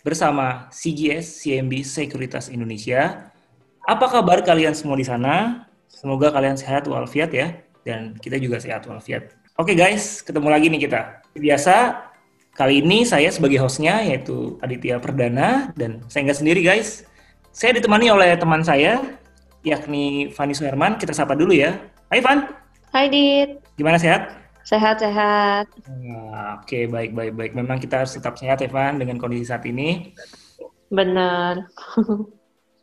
bersama CGS CMB Sekuritas Indonesia. Apa kabar kalian semua di sana? Semoga kalian sehat walafiat ya dan kita juga sehat walafiat. Oke guys, ketemu lagi nih kita. Biasa kali ini saya sebagai hostnya yaitu Aditya Perdana dan saya nggak sendiri guys. Saya ditemani oleh teman saya yakni Fani Suherman. Kita sapa dulu ya. Hai Van. Hai Dit. Gimana sehat? Sehat-sehat. Nah, Oke, okay, baik, baik, baik. Memang kita harus tetap sehat, Evan, dengan kondisi saat ini. Benar.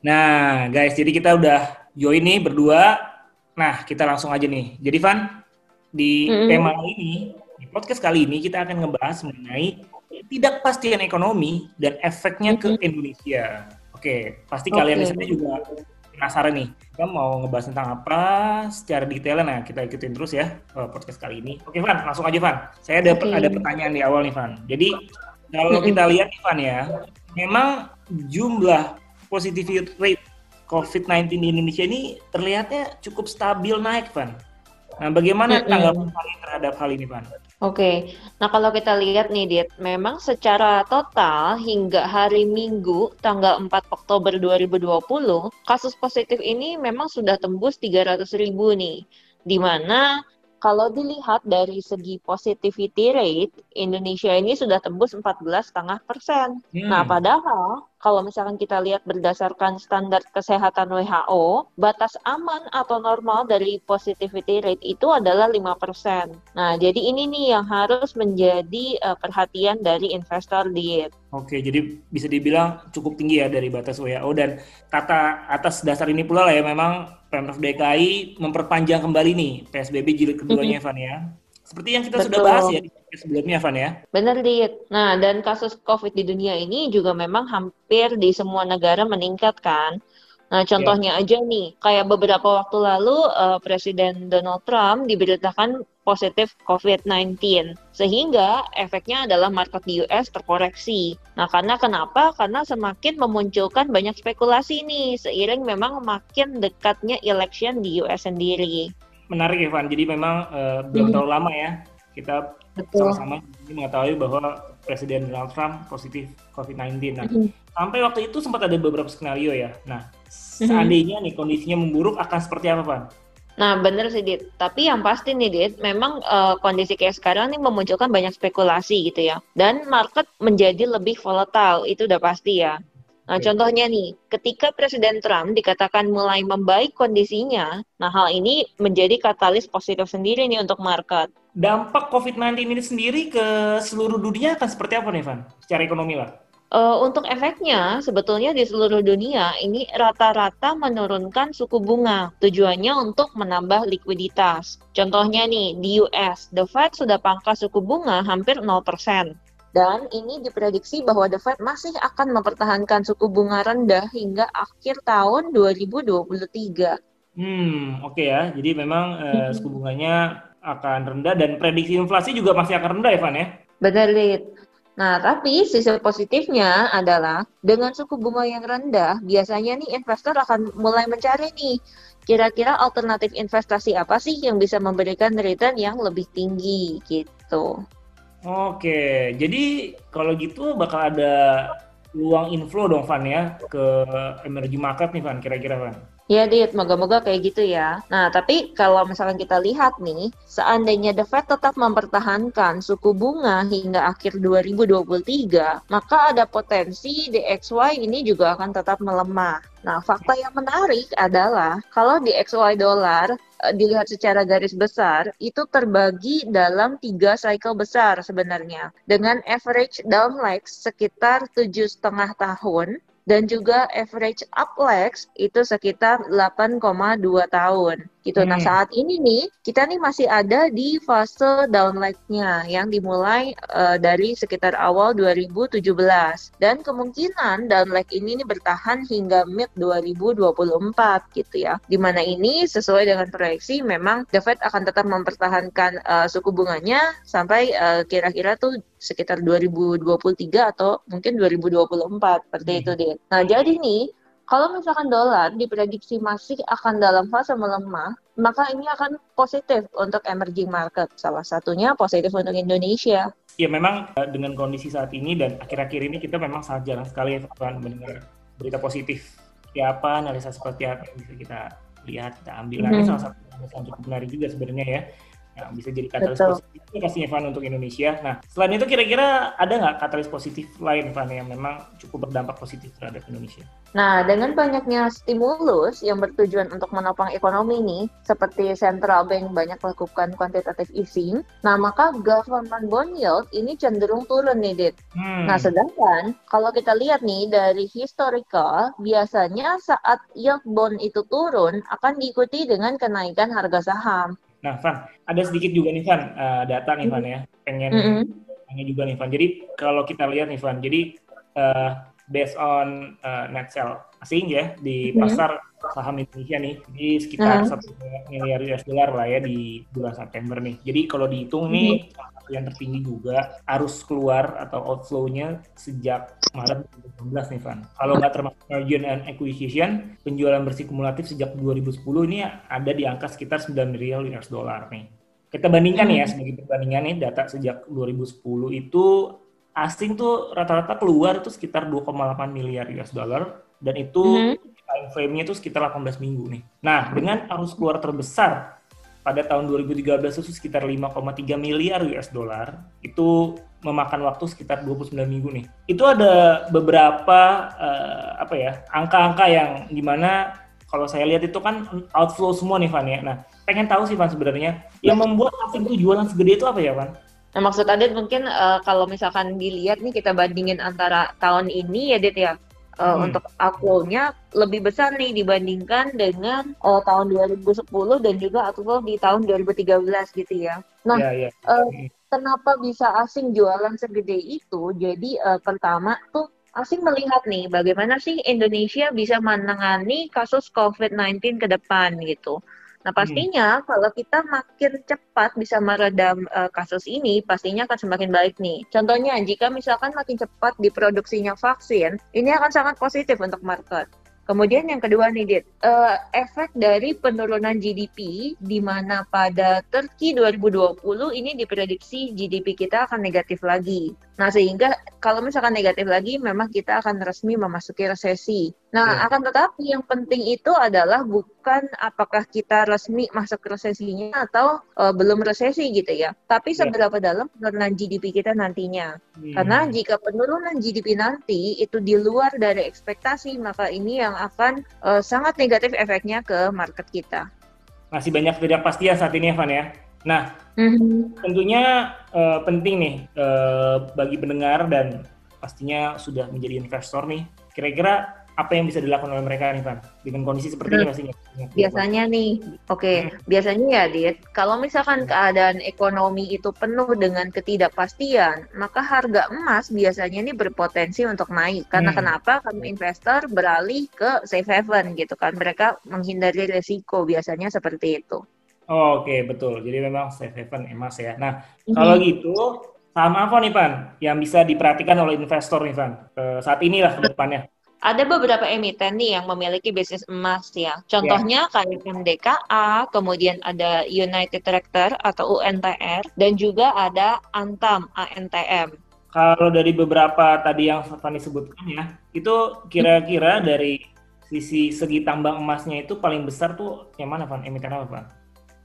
nah, guys, jadi kita udah join nih berdua. Nah, kita langsung aja nih. Jadi, Van, di mm-hmm. tema ini, di podcast kali ini, kita akan ngebahas mengenai tidak pastian ekonomi dan efeknya mm-hmm. ke Indonesia. Oke, pasti okay. kalian di sana juga penasaran nih, kita mau ngebahas tentang apa secara detailnya. Nah, kita ikutin terus ya uh, podcast kali ini. Oke, Van, langsung aja, Van. Saya ada okay. ada pertanyaan di awal nih, Van. Jadi, kalau kita lihat nih, Van ya, memang jumlah positivity rate COVID-19 di Indonesia ini terlihatnya cukup stabil naik, Van. Nah, bagaimana tanggapan kalian terhadap hal ini, Van? Oke, nah kalau kita lihat nih, Dit, memang secara total hingga hari Minggu tanggal 4 Oktober 2020, kasus positif ini memang sudah tembus 300 ribu nih, di mana kalau dilihat dari segi positivity rate, Indonesia ini sudah tembus 14,5 persen. Hmm. Nah, padahal kalau misalkan kita lihat berdasarkan standar kesehatan WHO, batas aman atau normal dari positivity rate itu adalah 5%. Nah, jadi ini nih yang harus menjadi uh, perhatian dari investor diet. Oke, jadi bisa dibilang cukup tinggi ya dari batas WHO dan kata atas dasar ini pula lah ya memang Pemprov DKI memperpanjang kembali nih PSBB jilid keduanya, Evan ya. Seperti yang kita Betul. sudah bahas ya di sebelumnya, Van ya. Benar, Dit. Nah, dan kasus COVID di dunia ini juga memang hampir di semua negara meningkat kan. Nah, contohnya yeah. aja nih, kayak beberapa waktu lalu uh, Presiden Donald Trump diberitakan positif COVID-19. Sehingga efeknya adalah market di US terkoreksi. Nah, karena kenapa? Karena semakin memunculkan banyak spekulasi nih, seiring memang makin dekatnya election di US sendiri menarik Evan. Jadi memang uh, belum hmm. terlalu lama ya kita sama-sama mengetahui bahwa Presiden Donald Trump positif COVID-19. Nah, hmm. sampai waktu itu sempat ada beberapa skenario ya. Nah, hmm. seandainya nih kondisinya memburuk akan seperti apa, Van? Nah, benar sih, Dit. Tapi yang pasti nih, Dit, memang uh, kondisi kayak sekarang nih memunculkan banyak spekulasi gitu ya. Dan market menjadi lebih volatile, itu udah pasti ya. Nah, contohnya nih, ketika Presiden Trump dikatakan mulai membaik kondisinya, nah hal ini menjadi katalis positif sendiri nih untuk market. Dampak COVID-19 ini sendiri ke seluruh dunia akan seperti apa nih, Van? Secara ekonomi lah. Uh, untuk efeknya, sebetulnya di seluruh dunia ini rata-rata menurunkan suku bunga. Tujuannya untuk menambah likuiditas. Contohnya nih, di US, The Fed sudah pangkas suku bunga hampir 0%. Dan ini diprediksi bahwa The Fed masih akan mempertahankan suku bunga rendah hingga akhir tahun 2023. Hmm, oke okay ya. Jadi memang uh, suku bunganya akan rendah dan prediksi inflasi juga masih akan rendah, Evan ya? Benar, Lid. Nah, tapi sisi positifnya adalah dengan suku bunga yang rendah, biasanya nih investor akan mulai mencari nih kira-kira alternatif investasi apa sih yang bisa memberikan return yang lebih tinggi gitu. Oke, jadi kalau gitu bakal ada peluang inflow dong Van ya ke emerging market nih Van kira-kira Van? Ya, Dit, moga-moga kayak gitu ya. Nah, tapi kalau misalkan kita lihat nih, seandainya The Fed tetap mempertahankan suku bunga hingga akhir 2023, maka ada potensi DXY ini juga akan tetap melemah. Nah, fakta yang menarik adalah kalau DXY dolar dilihat secara garis besar, itu terbagi dalam tiga cycle besar sebenarnya. Dengan average down legs sekitar tujuh setengah tahun, dan juga average up legs itu sekitar 8,2 tahun. Gitu. Nah, hmm. Nah saat ini nih kita nih masih ada di fase downlight-nya yang dimulai uh, dari sekitar awal 2017 dan kemungkinan downlight ini nih bertahan hingga mid 2024 gitu ya. Di mana ini sesuai dengan proyeksi memang The Fed akan tetap mempertahankan uh, suku bunganya sampai uh, kira-kira tuh sekitar 2023 atau mungkin 2024 seperti hmm. itu deh. Nah jadi nih kalau misalkan dolar diprediksi masih akan dalam fase melemah, maka ini akan positif untuk emerging market. Salah satunya positif untuk Indonesia. Ya memang eh, dengan kondisi saat ini dan akhir-akhir ini kita memang sangat jarang sekali ya mendengar berita positif. Siapa analisa seperti apa yang bisa kita lihat, kita ambil. Mm -hmm. salah satu yang cukup menarik juga sebenarnya ya yang bisa jadi katalis Betul. positif pastinya Van untuk Indonesia. Nah, selain itu kira-kira ada nggak katalis positif lain Van yang memang cukup berdampak positif terhadap Indonesia? Nah, dengan banyaknya stimulus yang bertujuan untuk menopang ekonomi nih, seperti central bank banyak melakukan quantitative easing, nah maka government bond yield ini cenderung turun nih, Dit. Hmm. Nah, sedangkan kalau kita lihat nih dari historical, biasanya saat yield bond itu turun akan diikuti dengan kenaikan harga saham. Nah, Van, ada sedikit juga nih Van, uh, data nih Van ya. Pengen mm -hmm. juga nih Van. Jadi kalau kita lihat nih Van, jadi uh, based on uh, net sell asing ya di mm-hmm. pasar saham Indonesia nih di sekitar satu uh. miliar US dollar lah ya di bulan September nih. Jadi kalau dihitung nih yang tertinggi juga arus keluar atau outflow-nya sejak Maret 2019 nih Van. Kalau nggak termasuk merger and acquisition, penjualan bersih kumulatif sejak 2010 ini ada di angka sekitar 9 miliar US dollar nih. Kita bandingkan ya sebagai perbandingan nih data sejak 2010 itu asing tuh rata-rata keluar itu sekitar 2,8 miliar US dollar dan itu mm -hmm. time frame-nya itu sekitar 18 minggu nih. Nah, dengan arus keluar terbesar pada tahun 2013 itu sekitar 5,3 miliar US dollar, itu memakan waktu sekitar 29 minggu nih. Itu ada beberapa uh, apa ya, angka-angka yang di mana kalau saya lihat itu kan outflow semua nih Van ya. Nah, pengen tahu sih Van sebenarnya yang membuat asing itu jualan segede itu apa ya Van? Nah, maksud Adit mungkin uh, kalau misalkan dilihat nih kita bandingin antara tahun ini ya Dit ya, uh, hmm. untuk outflow-nya lebih besar nih dibandingkan dengan uh, tahun 2010 dan juga outflow di tahun 2013 gitu ya. Nah, yeah, yeah. Uh, kenapa bisa asing jualan segede itu? Jadi uh, pertama tuh asing melihat nih bagaimana sih Indonesia bisa menangani kasus COVID-19 ke depan gitu. Nah, hmm. pastinya hmm. kalau kita makin cepat bisa meredam uh, kasus ini, pastinya akan semakin baik nih. Contohnya, jika misalkan makin cepat diproduksinya vaksin, ini akan sangat positif untuk market. Kemudian yang kedua nih, Dit, uh, efek dari penurunan GDP di mana pada Turki 2020 ini diprediksi GDP kita akan negatif lagi. Nah, sehingga kalau misalkan negatif lagi, memang kita akan resmi memasuki resesi. Nah, ya. akan tetapi yang penting itu adalah bukan apakah kita resmi masuk resesinya atau uh, belum resesi gitu ya. Tapi ya. seberapa ya. dalam penurunan GDP kita nantinya. Hmm. Karena jika penurunan GDP nanti itu di luar dari ekspektasi, maka ini yang akan uh, sangat negatif efeknya ke market kita. Masih banyak ketidakpastian saat ini, Evan ya. Nah, mm-hmm. tentunya uh, penting nih uh, bagi pendengar dan pastinya sudah menjadi investor nih. Kira-kira apa yang bisa dilakukan oleh mereka nih Van dengan kondisi seperti ini hmm. pastinya biasanya nih oke okay. hmm. biasanya ya Dit kalau misalkan keadaan ekonomi itu penuh dengan ketidakpastian maka harga emas biasanya ini berpotensi untuk naik karena hmm. kenapa karena investor beralih ke safe haven gitu kan mereka menghindari resiko biasanya seperti itu oh, oke okay, betul jadi memang safe haven emas ya nah hmm. kalau gitu saham apa nih Van yang bisa diperhatikan oleh investor nih Van saat inilah ke depannya ada beberapa emiten nih yang memiliki bisnis emas ya. Contohnya yeah. kayak MDKA, kemudian ada United Tractor atau UNTR, dan juga ada Antam ANTM. Kalau dari beberapa tadi yang Fani sebutkan ya, itu kira-kira dari sisi segi tambang emasnya itu paling besar tuh yang mana Van? Emiten apa Van?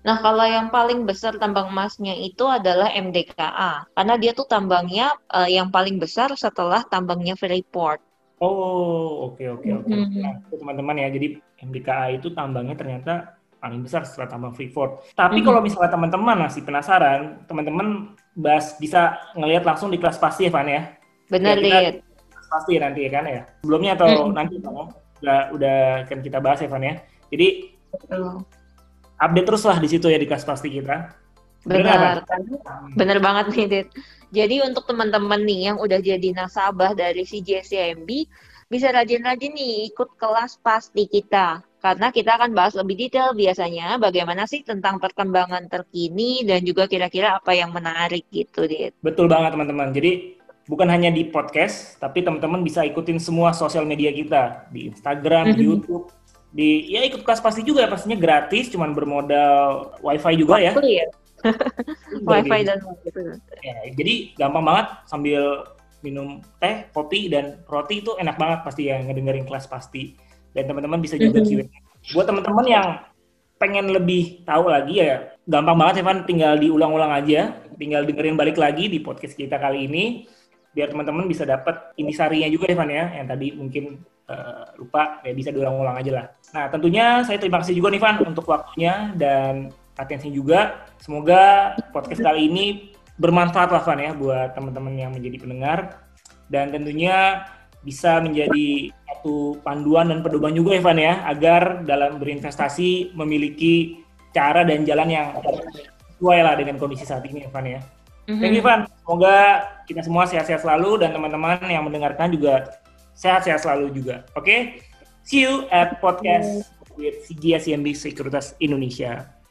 Nah, kalau yang paling besar tambang emasnya itu adalah MDKA, karena dia tuh tambangnya uh, yang paling besar setelah tambangnya Freeport. Oh, oke oke oke. Mm-hmm. Nah, teman-teman ya, jadi MDKA itu tambangnya ternyata paling besar setelah tambang Freeport. Tapi mm-hmm. kalau misalnya teman-teman masih penasaran, teman-teman bahas bisa ngelihat langsung di kelas pasti ya, Van ya. Benar, ya, lihat. Pasti nanti ya kan ya. Sebelumnya atau mm-hmm. nanti Van ya? Udah udah kan kita bahas ya, Van ya. Jadi Betul. Update terus lah di situ ya di kelas pasti kita. Benar, benar banget nih, Dit. Jadi untuk teman-teman nih yang udah jadi nasabah dari CJSCMB, bisa rajin-rajin nih ikut kelas pasti kita. Karena kita akan bahas lebih detail biasanya bagaimana sih tentang perkembangan terkini dan juga kira-kira apa yang menarik gitu, Dit. Betul banget teman-teman. Jadi bukan hanya di podcast, tapi teman-teman bisa ikutin semua sosial media kita di Instagram, mm -hmm. di YouTube, di ya ikut kelas pasti juga pastinya gratis, cuman bermodal wifi juga ya. ya. wifi dan. Ya, jadi gampang banget sambil minum teh, kopi dan roti itu enak banget pasti ya ngedengerin kelas pasti. Dan teman-teman bisa juga mm -hmm. Buat teman-teman yang pengen lebih tahu lagi ya gampang banget Evan tinggal diulang-ulang aja, tinggal dengerin balik lagi di podcast kita kali ini biar teman-teman bisa dapat intisarinya juga Evan ya yang tadi mungkin uh, lupa ya bisa diulang-ulang aja lah. Nah tentunya saya terima kasih juga nih Van untuk waktunya dan atensi juga. Semoga podcast kali ini bermanfaat lah Van ya buat teman-teman yang menjadi pendengar dan tentunya bisa menjadi satu panduan dan pedoman juga Evan ya agar dalam berinvestasi memiliki cara dan jalan yang sesuai lah dengan kondisi saat ini Evan ya. Mm-hmm. Thank you Evan. Semoga kita semua sehat-sehat selalu dan teman-teman yang mendengarkan juga sehat-sehat selalu juga. Oke. Okay? See you at podcast with CGS CMB Sekuritas Indonesia.